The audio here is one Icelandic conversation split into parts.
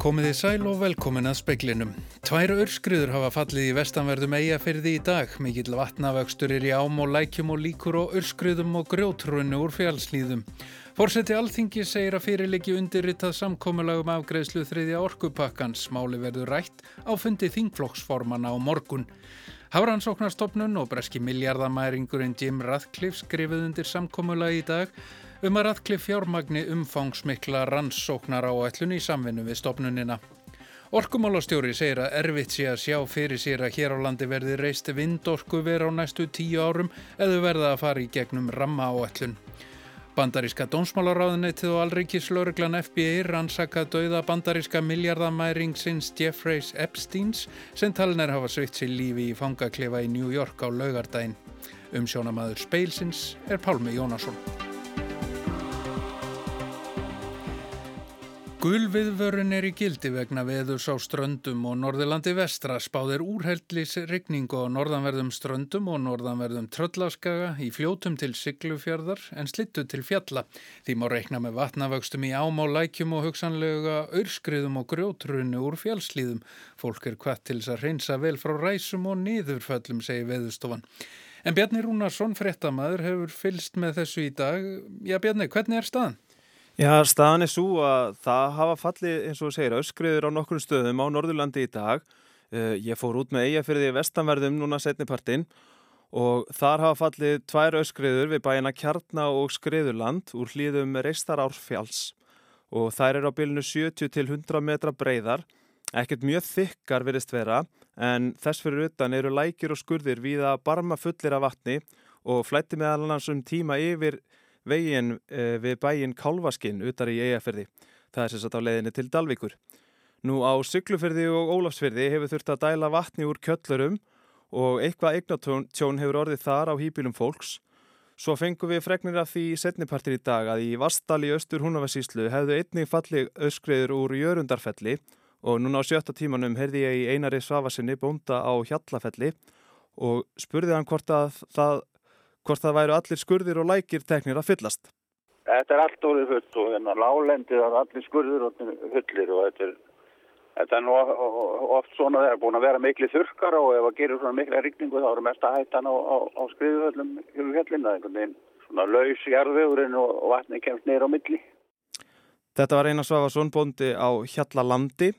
Komiði sæl og velkomin að speiklinum. Tvær örskriður hafa fallið í vestanverðum eigafyrði í dag. Mikill vatnavöxtur er í ám og lækjum og líkur og örskriðum og grjótrunni úr fjálslýðum. Fórseti Alþingi segir að fyrirleiki undirritað samkómulagum afgreðslu þriðja orkupakkans. Máli verður rætt á fundi þingflokksformana á morgun. Háransóknarstofnun og breski miljardamæringurinn Jim Radcliffe skrifuð undir samkómulagi í dag um að Radcliffe fjármagni umfangsmikla rannsóknar á ætlun í samvinnu við stopnunina. Orkumálastjóri segir að erfitt sé að sjá fyrir sér að hér á landi verði reist vindorku vera á næstu tíu árum eða verða að fara í gegnum ramma á ætlun. Bandaríska dómsmálaráðunetið og alríkislauruglan FBI rannsaka dauða bandaríska miljardamæringsins Jeffreys Epsteins sem talin er hafa sveitt sér lífi í fangaklefa í New York á laugardaginn. Umsjónamaður Speilsins er Pálmi Jónasson. Gulviðvörun er í gildi vegna veðurs á ströndum og Norðurlandi vestra spáðir úrheldlis regningu á norðanverðum ströndum og norðanverðum tröllaskaga í fljótum til Siglufjörðar en slittu til fjalla. Því má reikna með vatnavöxtum í ám á lækjum og hugsanlega örskriðum og grjótrunni úr fjallslíðum. Fólk er hvað til þess að reynsa vel frá ræsum og niðurföllum, segir veðustofan. En Bjarni Rúnarsson, frettamæður, hefur fylst með þessu í dag. Já Bjarni, hvernig er staðan? Já, staðan er svo að það hafa fallið, eins og þú segir, öskriður á nokkur stöðum á Norðurlandi í dag. Uh, ég fór út með eigafyrði vestanverðum núna setnipartinn og þar hafa fallið tvær öskriður við bæina Kjarna og Skriðurland úr hlýðum Reistarárfjáls og þær eru á bylnu 70 til 100 metra breyðar. Ekkert mjög þykkar verist vera en þess fyrir utan eru lækir og skurðir við að barma fullir af vatni og flætti meðal annars um tíma yfir veginn eh, við bæinn Kálvaskinn utar í eigafyrði. Það er sérstaklega á leiðinni til Dalvíkur. Nú á Syklufyrði og Ólafsfyrði hefur þurft að dæla vatni úr kjöllurum og eitthvað eignatjón hefur orðið þar á hýpilum fólks. Svo fengum við fregnir af því setnipartir í dag að í Vastal í austur Húnavarsíslu hefðu einnig fallið öskriður úr Jörundarfelli og núna á sjötta tímanum heyrði ég í einari svafasinni bónda á Hjallafelli og spurði hann hvort að það hvort það væru allir skurðir og lækir teknir að fyllast. Þetta er allt orðið full og hérna lálendið að allir skurðir og fullir og þetta er, þetta er nú oft svona þegar búin að vera miklu þurkar og ef það gerir svona mikla rikningu þá eru mest að hættan á, á, á skriðuhöllum yfir fjallina, einhvern veginn svona laus jarðvegurinn og, og vatni kemst neyra á milli. Þetta var Einar Svafarsson bóndi á Hjallalandi.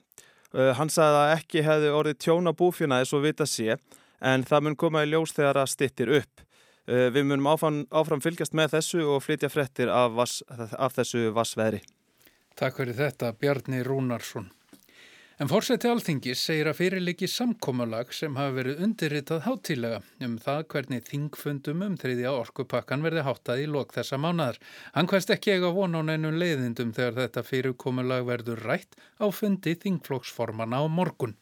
Uh, hann sagði að ekki hefði orðið tjóna búfjuna eins og vita sé en það mun koma í ljós þegar að stittir upp. Eh, við munum áfram, áfram fylgjast með þessu og flytja frettir af, vass, af þessu vassveðri. Takk fyrir þetta, Bjarni Rúnarsson. En fórseti alþingis segir að fyrirliki samkómalag sem hafa verið undirritað hátilega um það hvernig þingfundum um þriðja orkupakkan verði háttað í lok þessa mánadar. Hann hverst ekki eiga von á neinum leiðindum þegar þetta fyrirkomulag verður rætt á fundi þingflokksformana á morgun.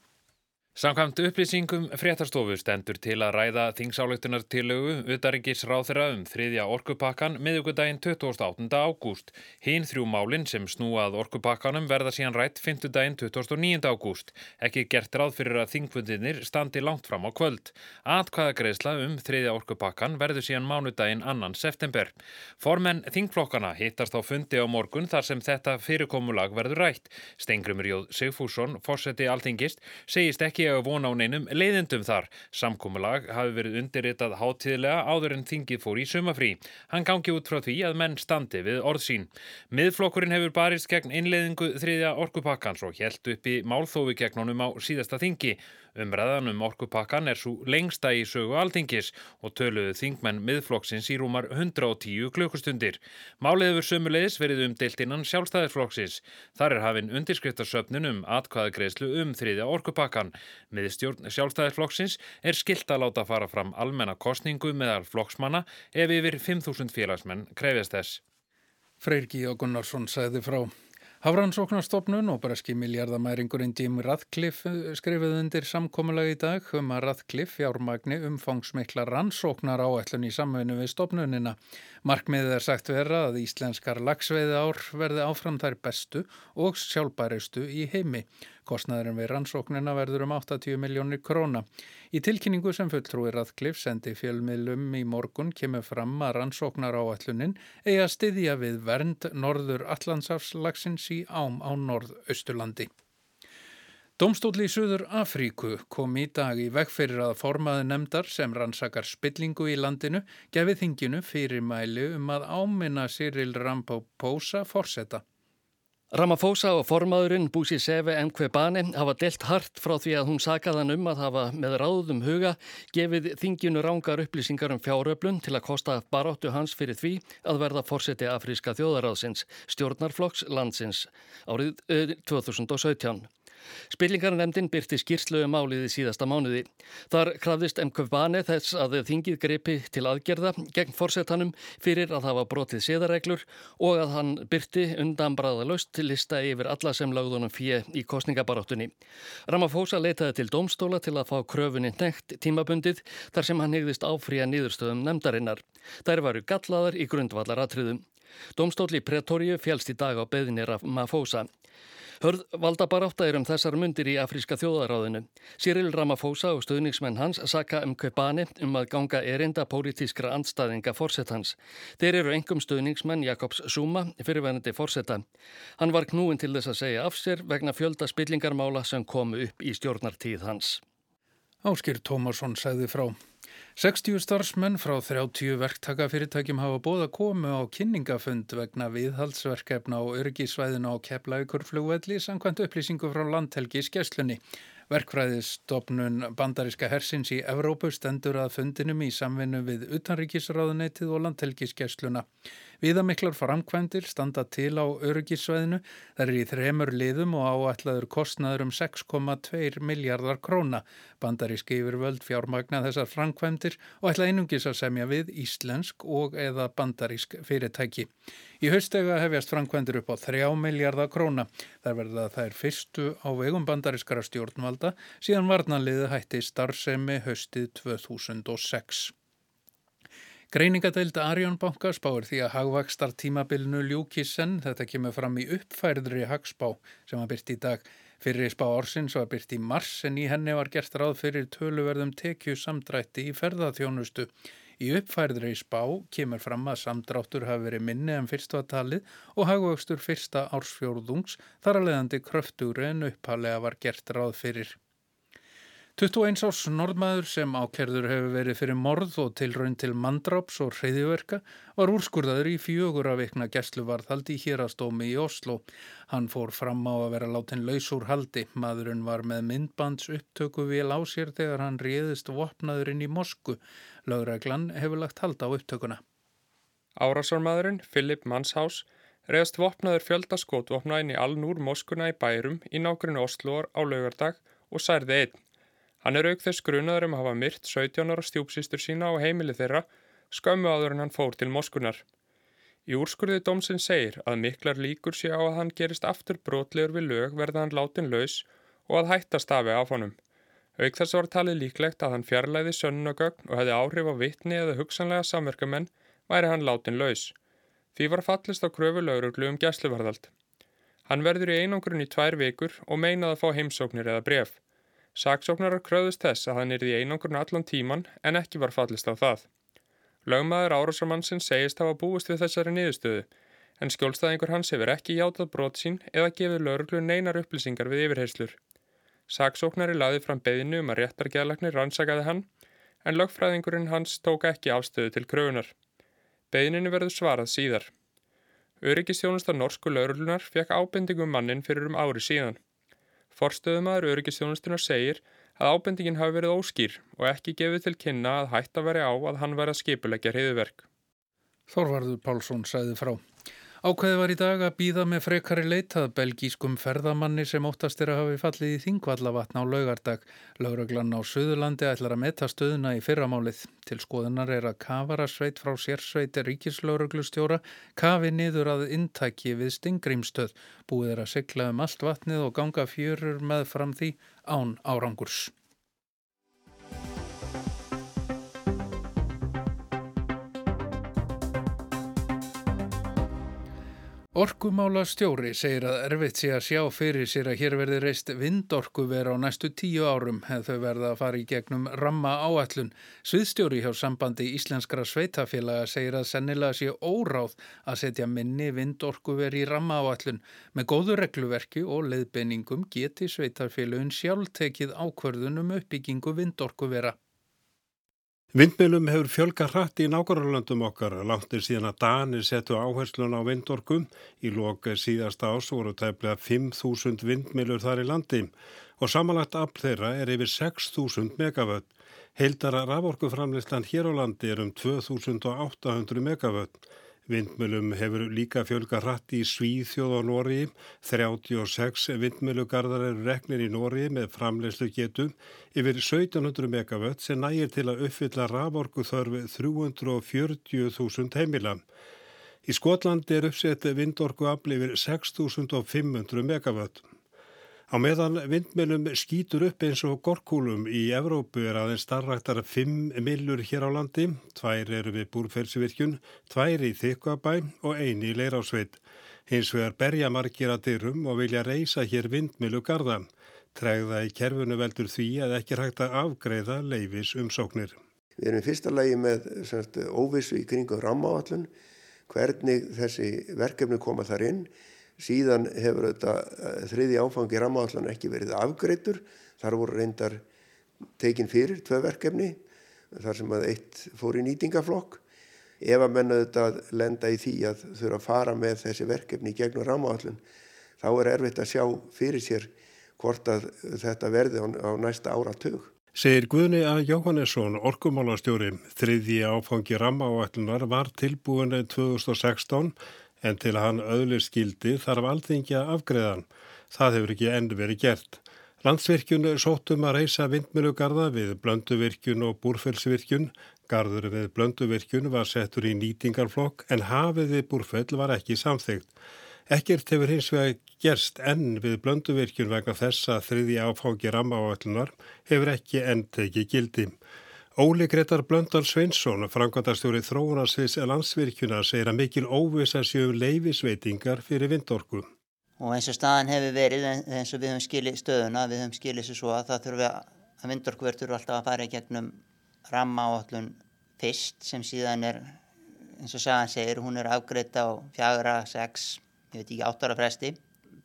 Samkvæmt upplýsingum fréttastofu stendur til að ræða þingsálöktunartilögu utaringis ráþera um þriðja orkupakkan miðugudaginn 28. ágúst. Hinn þrjú málinn sem snúað orkupakkanum verða síðan rætt 5. daginn 29. ágúst. Ekki gert ráð fyrir að þingfundinir standi langt fram á kvöld. Atkvæða greiðsla um þriðja orkupakkan verður síðan mánudaginn annan september. Formenn þingflokkana hittast á fundi á morgun þar sem þetta fyrirkomulag verður rætt. Stengrumur Jóð Sigfússon, að vona á neinum leiðendum þar. Samkómulag hafi verið undirritað hátíðlega áður en þingið fór í sumafrí. Hann gangi út frá því að menn standi við orð sín. Miðflokkurinn hefur barist gegn innleiðingu þriðja orkupakkans og helt upp í málþófi gegn honum á síðasta þingi. Umræðan um orkupakkan er svo lengsta í sögu altingis og töluðu þingmenn miðflokksins í rúmar 110 klukkustundir. Málið hefur sömulegis verið umdelt innan sjálfstæðisflokksins. Þar er hafinn undirskriftarsöfnun um atkvæðagreislu um þriðja orkupakkan. Miðstjórn sjálfstæðisflokksins er skilt að láta fara fram almenna kostningu meðal flokksmanna ef yfir 5.000 félagsmenn krefjast þess. Freyrki og Gunnarsson sagði frá. Hafrannsóknarstofnun og breski miljardamæringurinn Jim Radcliffe eh, skrifið undir samkómulag í dag um að Radcliffe fjármagni umfangsmikla rannsóknar áætlun í samveinu við stofnunina. Markmiðið er sagt vera að íslenskar lagsveiði ár verði áfram þær bestu og sjálfbæristu í heimi. Kostnaðurinn við rannsóknina verður um 80 miljónir króna. Í tilkynningu sem fulltrúi Radcliffe sendi fjölmiðlum í morgun kemur fram að rannsóknar áallunin eigi að styðja við vernd norður Allandsafslagsins í ám á norðausturlandi. Dómstóli í Suður Afríku kom í dag í vegferir að formaði nefndar sem rannsakar spillingu í landinu gefið þinginu fyrirmæli um að áminna Cyril Ramaphosa forsetta. Ramaphosa og formaðurinn Búsi Seve Mkvebane hafa delt hart frá því að hún sakaðan um að hafa með ráðum huga gefið þinginu rángar upplýsingar um fjáröflun til að kosta baróttu hans fyrir því að verða forseti afríska þjóðaráðsins, stjórnarflokks landsins árið 2017. Spillingarnemndin byrti skýrslu um máliði síðasta mánuði. Þar krafðist MKVBane þess að þingið greipi til aðgerða gegn fórsetanum fyrir að hafa brotið séðareglur og að hann byrti undan braða löst til lista yfir alla sem lagðunum fjö í kostningabaráttunni. Ramaphosa leitaði til domstóla til að fá kröfunni nekt tímabundið þar sem hann hegðist áfríja nýðurstöðum nemndarinnar. Þær varu gallaðar í grundvallaratriðum. Domstóli Pretoriu félst í dag á beðinir af Mafósa. Hörð valdabarátta er um þessar mundir í Afríska þjóðaráðinu. Cyril Ramaphosa og stöðningsmenn hans saka um Kveipani um að ganga erinda pólitískra andstaðinga fórsetans. Þeir eru engum stöðningsmenn Jakobs Zuma, fyrirvenandi fórseta. Hann var knúin til þess að segja af sér vegna fjölda spillingarmála sem komu upp í stjórnartíð hans. Áskir Tómasson segði frá. 60 starfsmenn frá 30 verktakafyrirtækjum hafa bóða komu á kynningafund vegna viðhaldsverkefna og örgisvæðina á keflaukurflugvelli samkvæmt upplýsingu frá landhelgi skesslunni. Verkfræðistofnun bandaríska hersins í Evrópu stendur að fundinum í samvinnu við utanríkisráðuneytið og landhelgiskessluna. Viðamiklar framkvæmdir standa til á öryggisvæðinu. Það er í þremur liðum og áætlaður kostnaður um 6,2 miljardar króna. Bandaríski yfirvöld fjármagna þessar framkvæmdir og ætla einungis að semja við íslensk og eða bandarísk fyrirtæki. Í haustega hefjast framkvæmdir upp á 3 miljardar króna. Það verða þær fyrstu á vegum bandarískara stjórnvalda síðan varnanliði hætti starfsemi haustið 2006. Greiningadeild Arjónbanka spáir því að hagvakstar tímabilinu ljúkisenn þetta kemur fram í uppfærðri hagspá sem var byrt í dag. Fyrir spá orsins var byrt í mars en í henni var gert ráð fyrir töluverðum tekju samdrætti í ferðarþjónustu. Í uppfærðri spá kemur fram að samdráttur hafi verið minni en fyrstu að talið og hagvakstur fyrsta ársfjórðungs þar að leiðandi kröftúri en upphalega var gert ráð fyrir. 21 árs norðmaður sem ákerður hefur verið fyrir morð og tilraun til mandráps og hreyðiverka var úrskurðaður í fjögur að vikna gæsluvarðhaldi í hérastómi í Oslo. Hann fór fram á að vera látin laus úr haldi. Maðurinn var með myndbands upptöku vil á sér þegar hann réðist vopnaðurinn í Mosku. Laugreglan hefur lagt halda á upptökuna. Árásarmadurinn, Philip Manshaus, réðst vopnaður fjöldaskótvopna inn í Alnúr Moskuna í bærum í nákvæmlega Osloar á laugardag og særði einn. Hann er auk þess grunaður um að hafa myrt 17 ára stjúpsýstur sína á heimili þeirra skömmu áður en hann fór til Moskunar. Í úrskurðið domsinn segir að miklar líkur sé á að hann gerist aftur brotlegur við lög verða hann látin laus og að hætta stafi af honum. Auk þess var talið líklegt að hann fjarlæði sönnugögn og hefði áhrif á vittni eða hugsanlega samverkamenn væri hann látin laus. Því var fallist á kröfu lauruglu um gæsluvarðald. Hann verður í einangrun í tvær vikur og meinað að fá heimsóknir eða bref. Saksóknarar kröðust þess að hann er í einangrun allan tíman en ekki var fallist á það. Lögmaður árásarmannsinn segist hafa búist við þessari niðurstöðu en skjólstæðingur hans hefur ekki játað brot sín eða gefið lauruglu neinar upplýsingar við yfirheyslur. Saksóknari laði fram beðinu um að réttargeðlagnir rannsakaði hann en lögfræðingurinn hans tók ekki afstöðu til kröfunar. Beðininu verður svarað síðar. Öryggistjónustar norsku lauruglunar fekk ábendingum mannin fyrir um ári síðan. Forstöðumæður öryggistjónustunar segir að ábendingin hafi verið óskýr og ekki gefið til kynna að hætta veri á að hann veri að skipulegja hriðverk. Þorvarður Pálsson sæði frá. Ákveði var í dag að býða með frekari leitað belgískum ferðamanni sem óttast er að hafi fallið í Þingvallavatn á laugardag. Lauraglann á Suðurlandi ætlar að metta stöðuna í fyrramálið. Til skoðunar er að kafarasveit frá sérsveit ríkislauruglustjóra kafi niður að intæki við Stingrimstöð. Búið er að sigla um allt vatnið og ganga fjörur með fram því án árangurs. Orkumála stjóri segir að erfitt sé að sjá fyrir sér að hér verði reist vindorku vera á næstu tíu árum hefð þau verða að fara í gegnum ramma áallun. Sviðstjóri hjá sambandi Íslenskra sveitafélaga segir að sennilega sé óráð að setja minni vindorku veri í ramma áallun. Með góðu regluverki og leiðbeiningum geti sveitafélagin sjálf tekið ákverðunum uppbyggingu vindorku vera. Vindmjölum hefur fjölga hratt í nákvæmlandum okkar. Langtir síðan að Danir settu áherslun á vindorkum. Í lok síðast ás voru tæplega 5.000 vindmjölur þar í landi og samanlagt afl þeirra er yfir 6.000 megavött. Heildara raforkuframlistan hér á landi er um 2.800 megavött. Vindmjölum hefur líka fjölga hratt í Svíþjóð og Nóri. 36 vindmjölugarðar eru reknir í Nóri með framlegslu getu yfir 1700 megavött sem nægir til að uppfylla raforku þörfi 340.000 heimila. Í Skotlandi er uppsett vindorku afli yfir 6500 megavött. Á meðan vindmjölum skýtur upp eins og gorkúlum í Evrópu er aðeins starraktar 5 millur hér á landi, tvær eru við búrferðsvirkjun, tvær í Þykvabæ og eini í Leirásveit. Hins vegar berja margir að dyrum og vilja reysa hér vindmjölu garda. Tregða í kerfunu veldur því að ekki hægt að afgreða leifis umsóknir. Við erum fyrsta lagi með óvissu í kringum rammaáallun, hvernig þessi verkefni koma þar inn Síðan hefur þetta eh, þriði áfangi rammaðallan ekki verið afgreitur. Þar voru reyndar tekin fyrir tvö verkefni þar sem að eitt fór í nýtingaflokk. Ef að menna þetta lenda í því að þurfa að fara með þessi verkefni gegnum rammaðallun þá er erfitt að sjá fyrir sér hvort að þetta verði á, á næsta áratug. Segir Guðni A. Jóhannesson, orkumálastjóri, þriðji áfangi rammaðallunar var tilbúin 2016 en til að hann öðlu skildi þarf alþingi að afgreðan. Það hefur ekki enn verið gert. Landsvirkjun sóttum að reysa vindmilugarða við blönduvirkjun og búrfellsvirkjun. Garður við blönduvirkjun var settur í nýtingarflokk en hafið við búrfell var ekki samþygt. Ekkert hefur hins vega gerst enn við blönduvirkjun vegna þess að þriði áfáki rammaáallunar hefur ekki enn tekið gildi. Óli Gretar Blöndal Sveinsson, frangvandastjóri þróunarsviðs landsvirkjuna, segir að mikil óvisa séu leifisveitingar fyrir vindorku. Og eins og staðan hefur verið eins og við höfum skilið stöðuna, við höfum skilið sér svo að það þurfum að vindorkuverð þurfum alltaf að fara í gegnum ramma áallun fyrst sem síðan er, eins og sagan segir, hún er afgreitt á fjagra, sex, ég veit ekki, áttara fresti.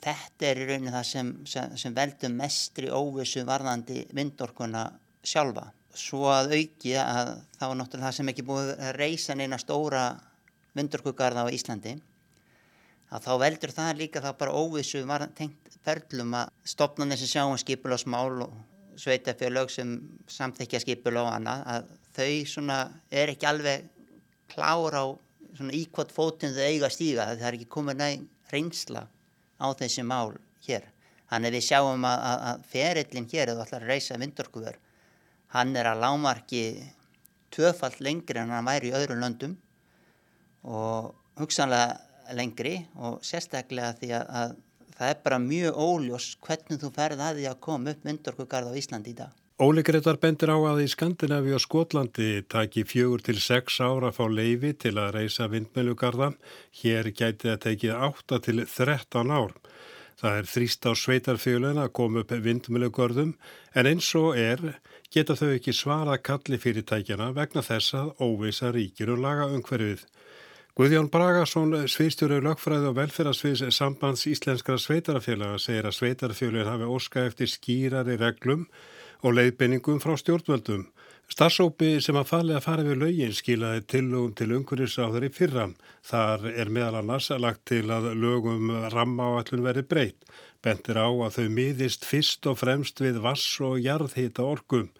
Þetta er í rauninu það sem, sem, sem veldur mestri óvisu varðandi vindorkuna sjálfa svo að auki að þá er náttúrulega það sem ekki búið að reysa neina stóra vindurkugarða á Íslandi að þá veldur það líka þá bara óvissu var tengt ferlum að stopna þessi sjáum skipul og smál og sveitafjörlög sem samþekja skipul og annað að þau svona er ekki alveg klára á svona íkvot fótinn þau eiga stíga það er ekki komið næg reynsla á þessi mál hér. Þannig við sjáum að, að ferillin hér eða allar reysa vindurkuverð hann er að lámarki tvöfalt lengri en hann væri í öðru löndum og hugsanlega lengri og sérstaklega því að, að það er bara mjög óljós hvernig þú ferð að því að koma upp myndorkugarð á Íslandi í dag. Óli Gretar bendir á að í Skandinavi og Skotlandi taki fjögur til sex ára að fá leifi til að reysa vindmjölugarða. Hér gæti það tekið átta til þrettan ár. Það er þrýst á sveitarfjölun að koma upp vindmjölugörðum en eins og er geta þau ekki svara kalli fyrirtækjana vegna þess að óvisa ríkir og laga umhverfið. Guðjón Bragarsson, sviðstjóru lögfræði og velferðarsviðs sambands Íslenskara sveitarfélaga segir að sveitarfjölun hafi óska eftir skýrari reglum og leiðbenningum frá stjórnvöldum. Starsópi sem að fali að fara við lögin skilaði tillögum til umhverfisáður í fyrra. Þar er meðal annars lagt til að lögum ramma á allun veri breytt. Bentir á að þau miðist fyrst og fremst við vass og jarðhita orkum.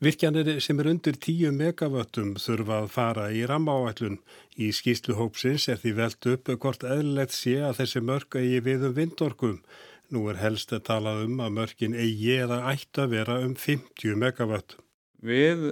Virkjanir sem er undir 10 megavöttum þurfa að fara í rammaáallun. Í skýsluhópsins er því velt upp hvort eðlilegt sé að þessi mörg eigi við um vindorkum. Nú er helst að tala um að mörgin eigi eða ætti að vera um 50 megavött. Við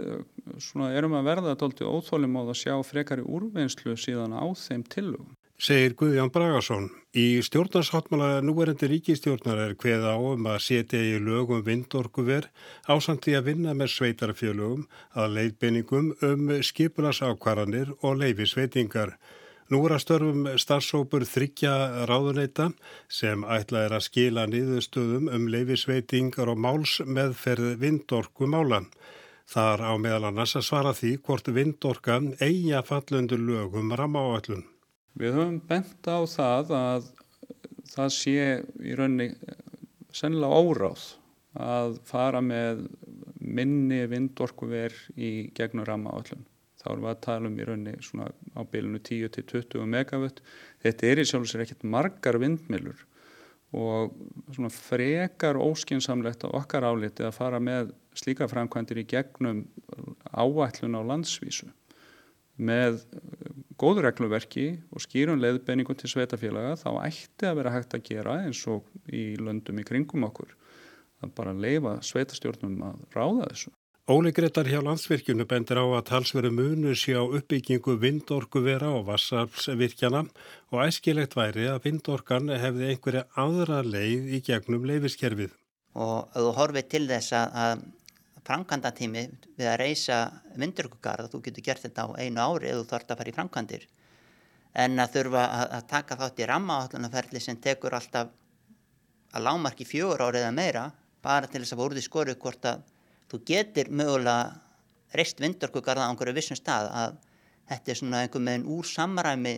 erum að verða tólti óþólum á að sjá frekari úrvinnslu síðan á þeim tillögum segir Guðján Bragarsson. Í stjórnarsáttmála núverendi ríkistjórnar er hveð á um að setja í lögum vindorkuver ásamt því að vinna með sveitarfjölugum að leiðbeiningum um skipulasákvarðanir og leifisveitingar. Nú er að störfum starfsópur þryggja ráðuneita sem ætla er að skila niðurstöðum um leifisveitingar og máls meðferð vindorku málan. Þar á meðal annars að svara því hvort vindorka eiga fallundur lögum rammaáallun. Við höfum bent á það að það sé í raunni sennilega óráð að fara með minni vindorkuver í gegnum rammaáallun þá erum við að tala um í raunni svona á bylunu 10 til 20 megawatt. Þetta er í sjálf og sér ekkert margar vindmilur og svona frekar óskinsamlegt á okkar áliti að fara með slíka framkvæmdir í gegnum áætlun á landsvísu með góður regluverki og skýrun leiðbeiningu til sveitafélaga þá ætti að vera hægt að gera eins og í löndum í kringum okkur að bara leifa sveitastjórnum að ráða þessu. Óli Gretar hjá landsvirkjunu bendir á að talsveru munu sé á uppbyggingu vindorkuvera og vassafsvirkjana og æskilegt væri að vindorkan hefði einhverja aðra leið í gegnum leifiskerfið. Og þú horfið til þess að framkvæmdatími við að reysa vindorkugarð, þú getur gert þetta á einu ári ef þú þart að fara í framkvæmdir, en að þurfa að taka þátt í rammaáttunarferli sem tekur alltaf að lámarki fjögur árið eða meira, bara til þess að voruði skoru hvort að þú getur mögulega reist vindorkugarða á einhverju vissum stað að þetta er svona einhver meðin úr samræmi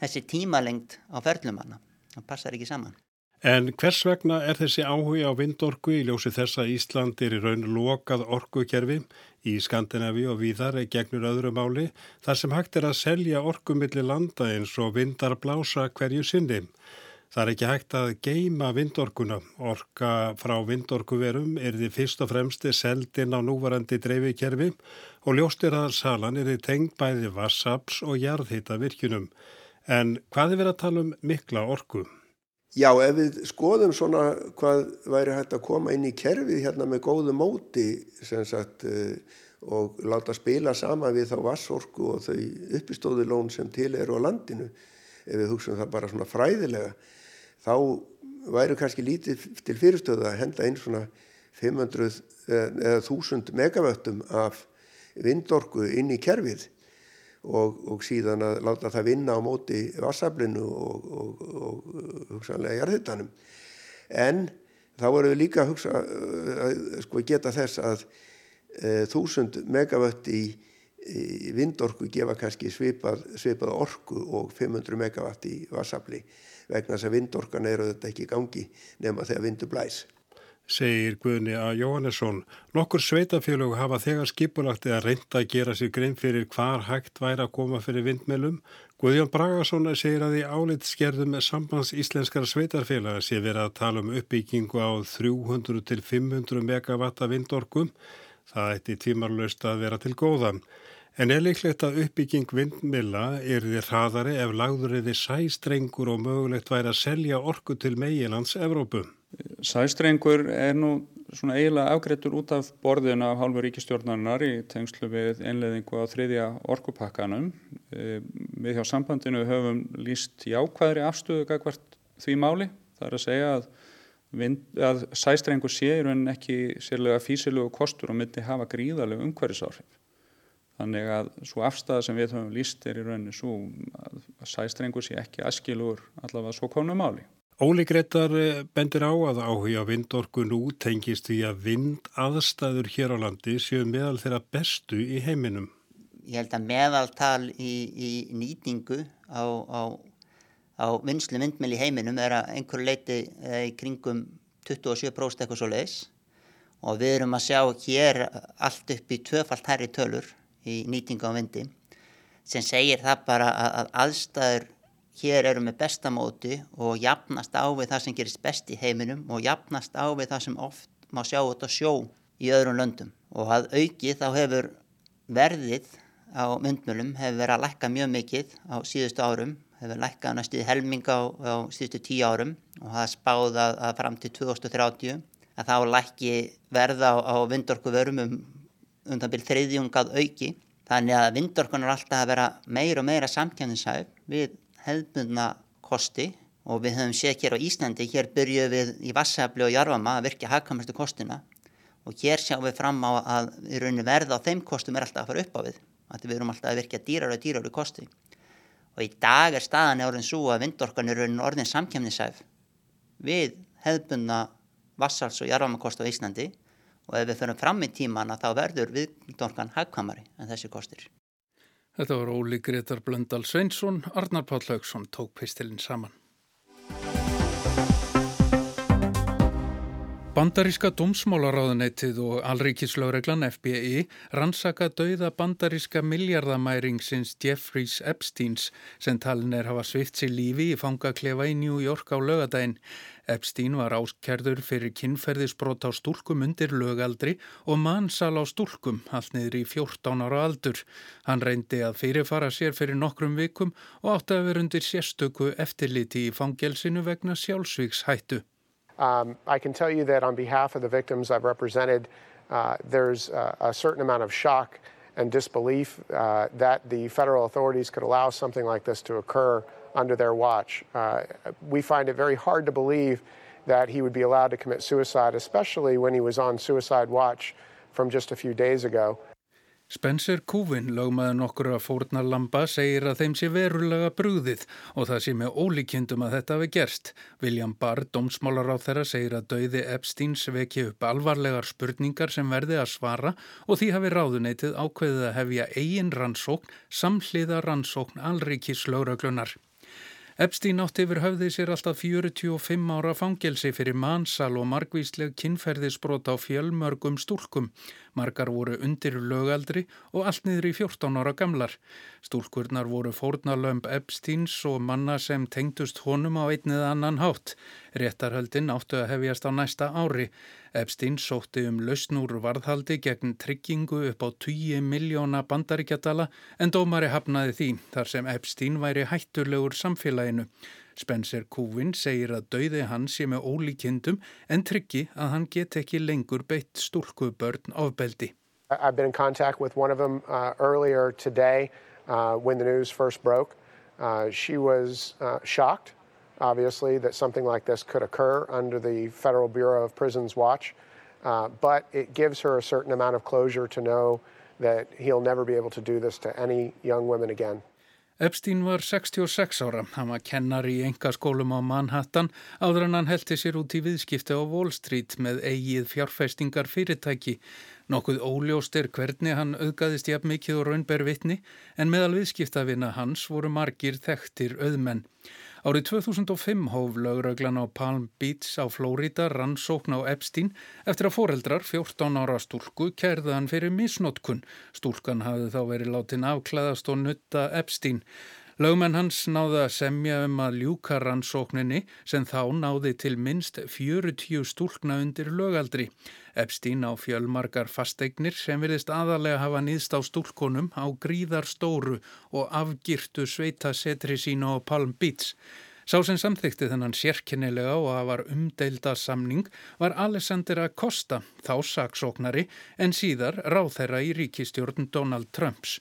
þessi tímalengt á ferlumanna. Það passar ekki saman. En hvers vegna er þessi áhuga á vindorku í ljósi þess að Ísland er í raun lokað orkukerfi í Skandinavi og víðar gegnur öðru máli þar sem hægt er að selja orkumilli landa eins og vindar blása hverju sinni. Það er ekki hægt að geima vindorkuna. Orka frá vindorkuverum er því fyrst og fremst seldin á núvarandi dreifikerfi og ljóstir að salan er því tengd bæði vassaps og jarðhita virkunum. En hvað er verið að tala um mikla orku? Já, ef við skoðum svona hvað væri hægt að koma inn í kerfið hérna með góðu móti sagt, eh, og láta spila sama við þá vassorku og þau uppistóðulón sem til eru á landinu, ef við hugsaum það bara svona fræðilega, þá væru kannski lítið til fyrirstöðu að henda einn svona 500 eh, eða 1000 megavöttum af vindorku inn í kerfið og, og síðan að láta það vinna á móti vassablinu og, og, og hugsanlega jarðhittanum. En þá voru við líka að, hugsa, að sko, geta þess að e, 1000 megavött í, í vindorku gefa kannski svipað, svipað orku og 500 megavatt í vassabli vegna þess að vindorkan eru þetta ekki í gangi nema þegar vindu blæs. Segir Guðni A. Jóhannesson. Nokkur sveitafélög hafa þegar skipulagt eða reynda að gera sér grein fyrir hvar hægt væri að koma fyrir vindmelum. Guðjón Bragason segir að í álit skerðum sambands íslenskara sveitarfélaga sé verið að tala um uppbyggingu á 300 til 500 megavatta vindorkum. Það ætti tímarlaust að vera til góðan. En er líklegt að uppbygging vindmilla er því hraðari ef lagður eða sæstrengur og mögulegt væri að selja orku til meilands Evrópu? Sæstrengur er nú svona eiginlega afgreittur út af borðinu af hálfu ríkistjórnarinnar í tengslu við einleðingu á þriðja orkupakkanum. E, við hjá sambandinu höfum líst jákvæðri afstöðu gagvart því máli. Það er að segja að, vind, að sæstrengur séur en ekki sérlega físilegu kostur og myndi hafa gríðarlegu umhverfisáhrif. Þannig að svo afstæða sem við höfum líst er í rauninu svo að sæstrengur sé ekki askilur allavega svo konum máli. Óli Gretar eh, bendir á að áhuga vindorku nú tengist því að vind aðstæður hér á landi séu meðal þeirra bestu í heiminum. Ég held að meðaltal í, í nýtingu á, á, á vinslu vindmjöl í heiminum er að einhver leiti í kringum 27% eitthvað svo leiðis og við erum að sjá hér allt upp í tvöfalt herri tölur í nýtingu á vindi sem segir það bara að aðstæður hér eru með bestamóti og jafnast á við það sem gerist best í heiminum og jafnast á við það sem oft má sjá á sjó í öðrum löndum. Og að auki þá hefur verðið á myndmjölum hefur verið að lækka mjög mikið á síðustu árum hefur lækkað næstuði helminga á, á síðustu tíu árum og það spáða að, fram til 2030 að þá lækki verða á, á vindorku vörum um um það byrð þriðjungað auki. Þannig að vindorkun er alltaf að vera meira og meira samkjæmningshæf við hefðbundna kosti og við höfum séð hér á Íslandi, hér byrjuðum við í Vassafli og Jarvama að virkja hagkamastu kostina og hér sjáum við fram á að við rauninu verða á þeim kostum er alltaf að fara upp á við að við erum alltaf að virkja dýrar og dýrar í kosti og í dag er staðan orðin svo að vindorkan er orðin samkjöfnisæf við hefðbunna vassals og jarðvarmakost á Íslandi og ef við förum fram í tímana þá verður vindorkan hagkvamari en þessi kostir. Þetta var Óli Gretar Blöndal Sveinsson, Arnar Páll Haugsson tók pistilinn saman. Bandaríska dómsmálaráðuneytið og Alríkislaureglan FBI rannsaka dauða bandaríska miljardamæringsins Jeffreys Epsteins sem talin er hafa svift sér lífi í fangaklefa í New York á lögadaginn. Epstein var áskerður fyrir kinnferðisbrot á stúlkum undir lögaldri og mannsal á stúlkum allt niður í 14 ára aldur. Hann reyndi að fyrirfara sér fyrir nokkrum vikum og átti að vera undir sérstöku eftirliti í fangelsinu vegna sjálfsvíkshættu. Um, I can tell you that on behalf of the victims I've represented, uh, there's uh, a certain amount of shock and disbelief uh, that the federal authorities could allow something like this to occur under their watch. Uh, we find it very hard to believe that he would be allowed to commit suicide, especially when he was on suicide watch from just a few days ago. Spencer Kúvin, lögmaður nokkur að fórna lamba, segir að þeim sé verulega brúðið og það sé með ólíkjendum að þetta hafi gerst. William Barr, domsmálar á þeirra, segir að dauði Epsteins veki upp alvarlegar spurningar sem verði að svara og því hafi ráðuneytið ákveðið að hefja eigin rannsókn, samhliða rannsókn alrikis lögraglunar. Epstein átti yfir höfðið sér alltaf 45 ára fangelsi fyrir mannsal og margvísleg kinnferðisbrot á fjölmörgum stúlkum. Margar voru undir lögaldri og allt niður í 14 ára gamlar. Stúlkurnar voru fórnalömb Epsteins og manna sem tengdust honum á einnið annan hátt. Réttarhöldin áttu að hefjast á næsta ári. Epstein sótti um lausnúr varðhaldi gegn tryggingu upp á 10 miljóna bandaríkjadala en dómari hafnaði því þar sem Epstein væri hættulegur samfélaginu. Spencer Kúvin segir að dauði hans sé með ólíkindum en tryggi að hann get ekki lengur beitt stúlku börn ofbeldi. I've been in contact with one of them uh, earlier today uh, when the news first broke. Uh, she was uh, shocked obviously, that something like this could occur under the Federal Bureau of Prisons watch. Uh, but it gives her a certain amount of closure to know that he'll never be able to do this to any young women again. Epstein var 66 ára, hann var kennar í engaskólum á Manhattan áður en hann heldi sér út í viðskipti á Wall Street með eigið fjárfæstingar fyrirtæki. Nokkuð óljóst er hvernig hann auðgaðist jafn mikið og raunber vitni en meðal viðskiptavina hans voru margir þekktir auðmenn. Árið 2005 hóf lögreglan á Palm Beach á Flórida rannsókn á Epstein eftir að foreldrar 14 ára stúlku kærðan fyrir misnótkun. Stúlkan hafði þá verið látin afklæðast og nutta Epstein. Lögmenn hans náði að semja um að ljúka rannsókninni sem þá náði til minst 40 stúlkna undir lögaldri. Epstein á fjölmarkar fasteignir sem virðist aðalega hafa nýðst á stúlkonum á gríðar stóru og afgirtu sveita setri sína á Palm Beach. Sá sem samþykti þennan sérkennilega og að var umdeilda samning var Alexander Acosta, þá saksóknari, en síðar ráð þeirra í ríkistjórn Donald Trumps.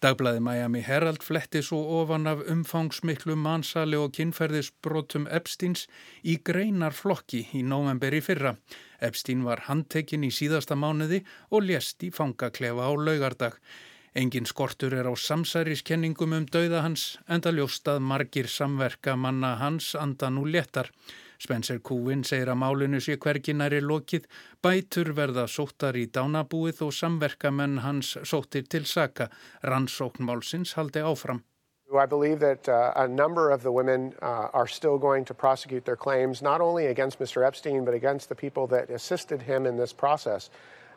Dagblæði Miami Herald fletti svo ofan af umfangsmiklu mannsali og kynferðisbrotum Epsteins í greinar flokki í november í fyrra. Epstein var handtekinn í síðasta mánuði og lést í fangaklefa á laugardag. Engin skortur er á samsæriskenningum um dauða hans, enda ljóstað margir samverka manna hans andan úr léttar. Spencer Kúvin segir að málinu sé hverginari lokið, bætur verða sóttar í dánabúið og samverkamenn hans sóttir til saka. Rannsóknmálsins haldi áfram. I believe that uh, a number of the women uh, are still going to prosecute their claims, not only against Mr. Epstein, but against the people that assisted him in this process.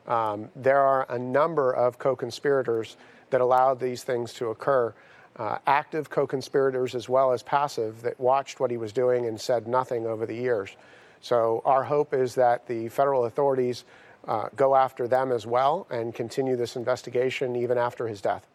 Um, there are a number of co conspirators that allowed these things to occur. Uh, active co conspirators as well as passive that watched what he was doing and said nothing over the years. So, our hope is that the federal authorities uh, go after them as well and continue this investigation even after his death.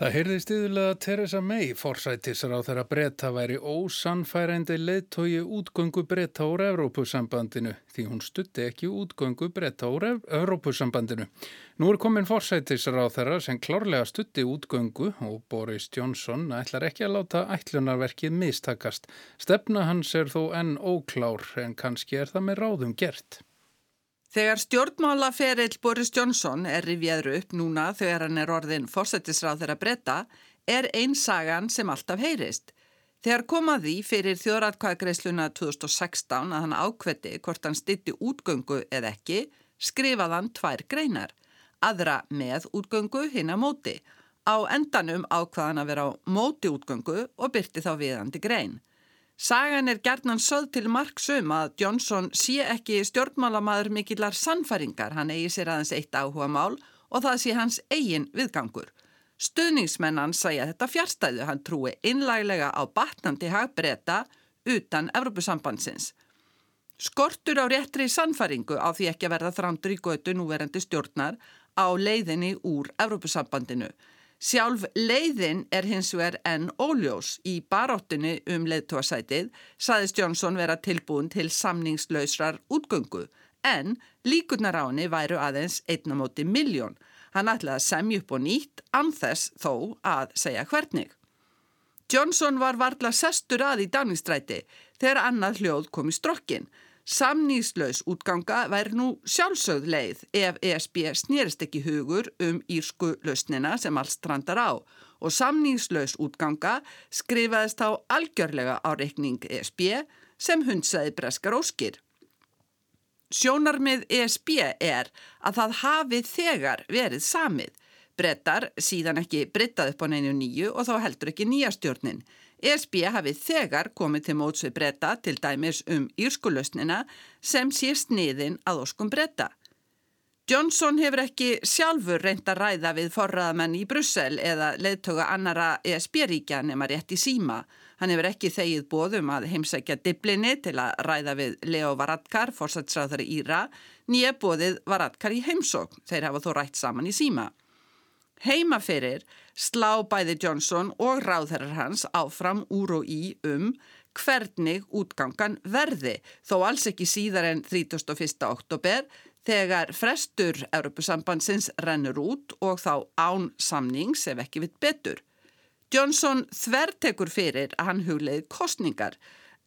Það heyrðist yfirlega að Theresa May forsættisar á þeirra breyta væri ósannfærandi leittói útgöngu breyta úr Evrópusambandinu því hún stutti ekki útgöngu breyta úr Evrópusambandinu. Nú er komin forsættisar á þeirra sem klárlega stutti útgöngu og Boris Johnson ætlar ekki að láta ætlunarverkið mistakast. Stefna hans er þó enn óklár en kannski er það með ráðum gert. Þegar stjórnmálaferill Boris Johnson er rifjaður upp núna þegar hann er orðin fórsetisráð þeirra breyta er einn sagan sem alltaf heyrist. Þegar komaði fyrir þjóðratkvæðagreisluna 2016 að hann ákvetti hvort hann stitti útgöngu eða ekki, skrifaði hann tvær greinar. Aðra með útgöngu hinn að móti. Á endanum ákvaðan að vera á móti útgöngu og byrti þá viðandi grein. Sagan er gerðnan söð til marksum að Johnson sé ekki stjórnmálamaður mikillar sannfæringar, hann eigi sér aðeins eitt áhuga mál og það sé hans eigin viðgangur. Stöðningsmennan sæja þetta fjárstæðu, hann trúi innlæglega á batnandi hagbreyta utan Evrópusambandsins. Skortur á réttri sannfæringu á því ekki að verða þrándur í götu núverandi stjórnar á leiðinni úr Evrópusambandinu. Sjálf leiðin er hins vegar enn óljós í baróttunni um leiðtóasætið saðist Jónsson vera tilbúin til samningslausrar útgöngu en líkunar á henni væru aðeins einnamóti miljón. Hann ætlaði að semja upp og nýtt anþess þó að segja hvernig. Jónsson var varðla sestur að í Dáningstræti þegar annað hljóð kom í strokkin. Samnýslaus útganga væri nú sjálfsögð leið ef ESB snýrist ekki hugur um írsku lausnina sem allt strandar á og samnýslaus útganga skrifaðist á algjörlega á reikning ESB sem hundsaði breskar óskir. Sjónarmið ESB er að það hafi þegar verið samið. Brettar síðan ekki brittað upp á neinu nýju og þá heldur ekki nýja stjórnin. ESB hafi þegar komið til mótsvið breyta til dæmis um írskulösnina sem sé sniðin að oskum breyta. Johnson hefur ekki sjálfur reynd að ræða við forraðamenn í Brussel eða leðtöga annara ESB-ríkja nema rétt í síma. Hann hefur ekki þegið bóðum að heimsækja diblinni til að ræða við Leo Varadkar, fórsætsráðari Íra, nýja bóðið Varadkar í heimsók. Þeir hafa þó rætt saman í síma. Heimaferir slá bæði Johnson og ráðherrar hans áfram úr og í um hvernig útgangan verði þó alls ekki síðar en 31. oktober þegar frestur Europasambandsins rennur út og þá án samnings ef ekki vitt betur. Johnson þvertekur fyrir að hann hugleið kostningar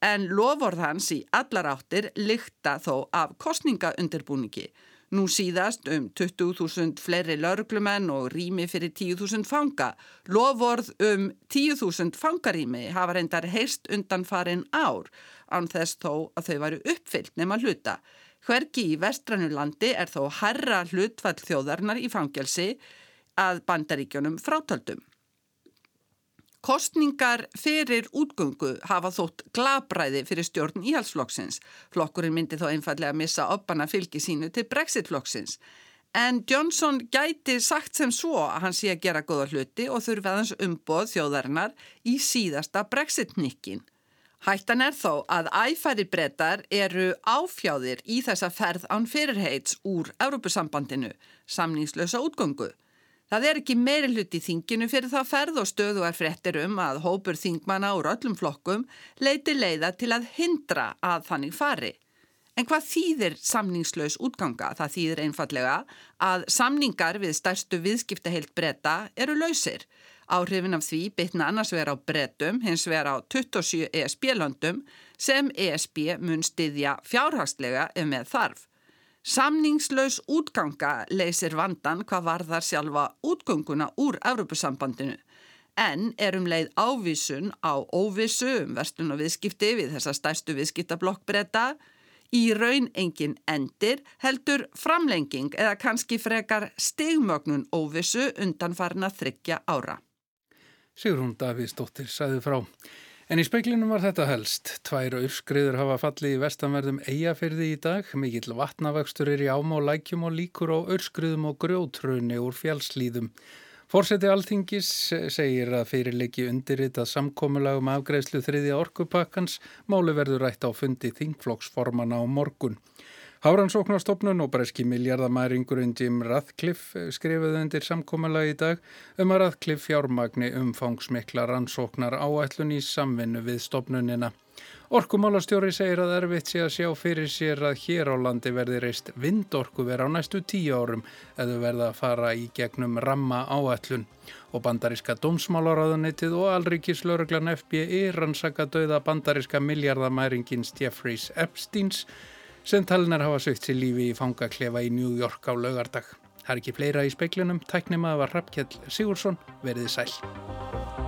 en lofórð hans í allar áttir lykta þó af kostningaundirbúningi Nú síðast um 20.000 fleiri lauruglumenn og rými fyrir 10.000 fanga. Lovorð um 10.000 fangarými hafa reyndar heist undan farin ár án þess þó að þau varu uppfyllt nema hluta. Hvergi í vestranulandi er þó herra hlutfall þjóðarnar í fangelsi að bandaríkjónum frátöldum. Kostningar fyrir útgöngu hafa þótt glabræði fyrir stjórn íhalsflokksins. Flokkurinn myndi þó einfallega missa oppana fylgi sínu til brexitflokksins. En Johnson gæti sagt sem svo að hann sé að gera goða hluti og þurfi aðeins umboð þjóðarinnar í síðasta brexitnikkin. Hættan er þó að æfæri brettar eru áfjáðir í þessa ferð án fyrirheits úr Európusambandinu, samningslösa útgöngu. Það er ekki meiri hlut í þinginu fyrir það ferð og stöðu er fréttir um að hópur þingmana úr öllum flokkum leiti leiða til að hindra að þannig fari. En hvað þýðir samningslaus útganga? Það þýðir einfallega að samningar við stærstu viðskiptaheilt breyta eru lausir. Áhrifin af því bytna annars vera á breytum, hins vera á 27 ESB-löndum sem ESB mun styðja fjárhagslega ef með þarf. Samningslaus útganga leysir vandan hvað varðar sjálfa útgönguna úr Evropasambandinu en er um leið ávísun á óvissu um verslun og viðskipti við þessa stærstu viðskiptablokkbreyta í raun engin endir heldur framlenging eða kannski frekar stigmögnun óvissu undan farin að þryggja ára. Sigrún Davíðsdóttir sæði frá. En í speiklinum var þetta helst. Tvær urskriður hafa fallið í vestanverðum eigafyrði í dag. Mikill vatnavöxtur er í ám og lækjum og líkur á urskriðum og grjótrunni úr fjálslýðum. Fórseti Alþingis segir að fyrirleiki undirritað samkómulagum afgreðslu þriðja orkupakkans málu verður rætt á fundi þingflokksformana á morgun. Hárannsóknarstofnun og breski miljardamæringurinn Jim Radcliffe skrifuði undir samkómalagi í dag um að Radcliffe fjármagni umfangsmikla rannsóknar áætlun í samvinnu við stofnunina. Orkumálastjóri segir að erfitt sé að sjá fyrir sér að hér á landi verði reist vindorku vera á næstu tíu árum eða verða að fara í gegnum ramma áætlun. Og bandaríska dómsmálaráðunitið og alríkislauruglan FBI rannsaka döða bandaríska miljardamæringins Jeffreys Epsteins sem talinar hafa sögt sér lífi í fangaklefa í New York á laugardag. Það er ekki fleira í speiklinum, tæknima var Rappkjell Sigursson, veriði sæl.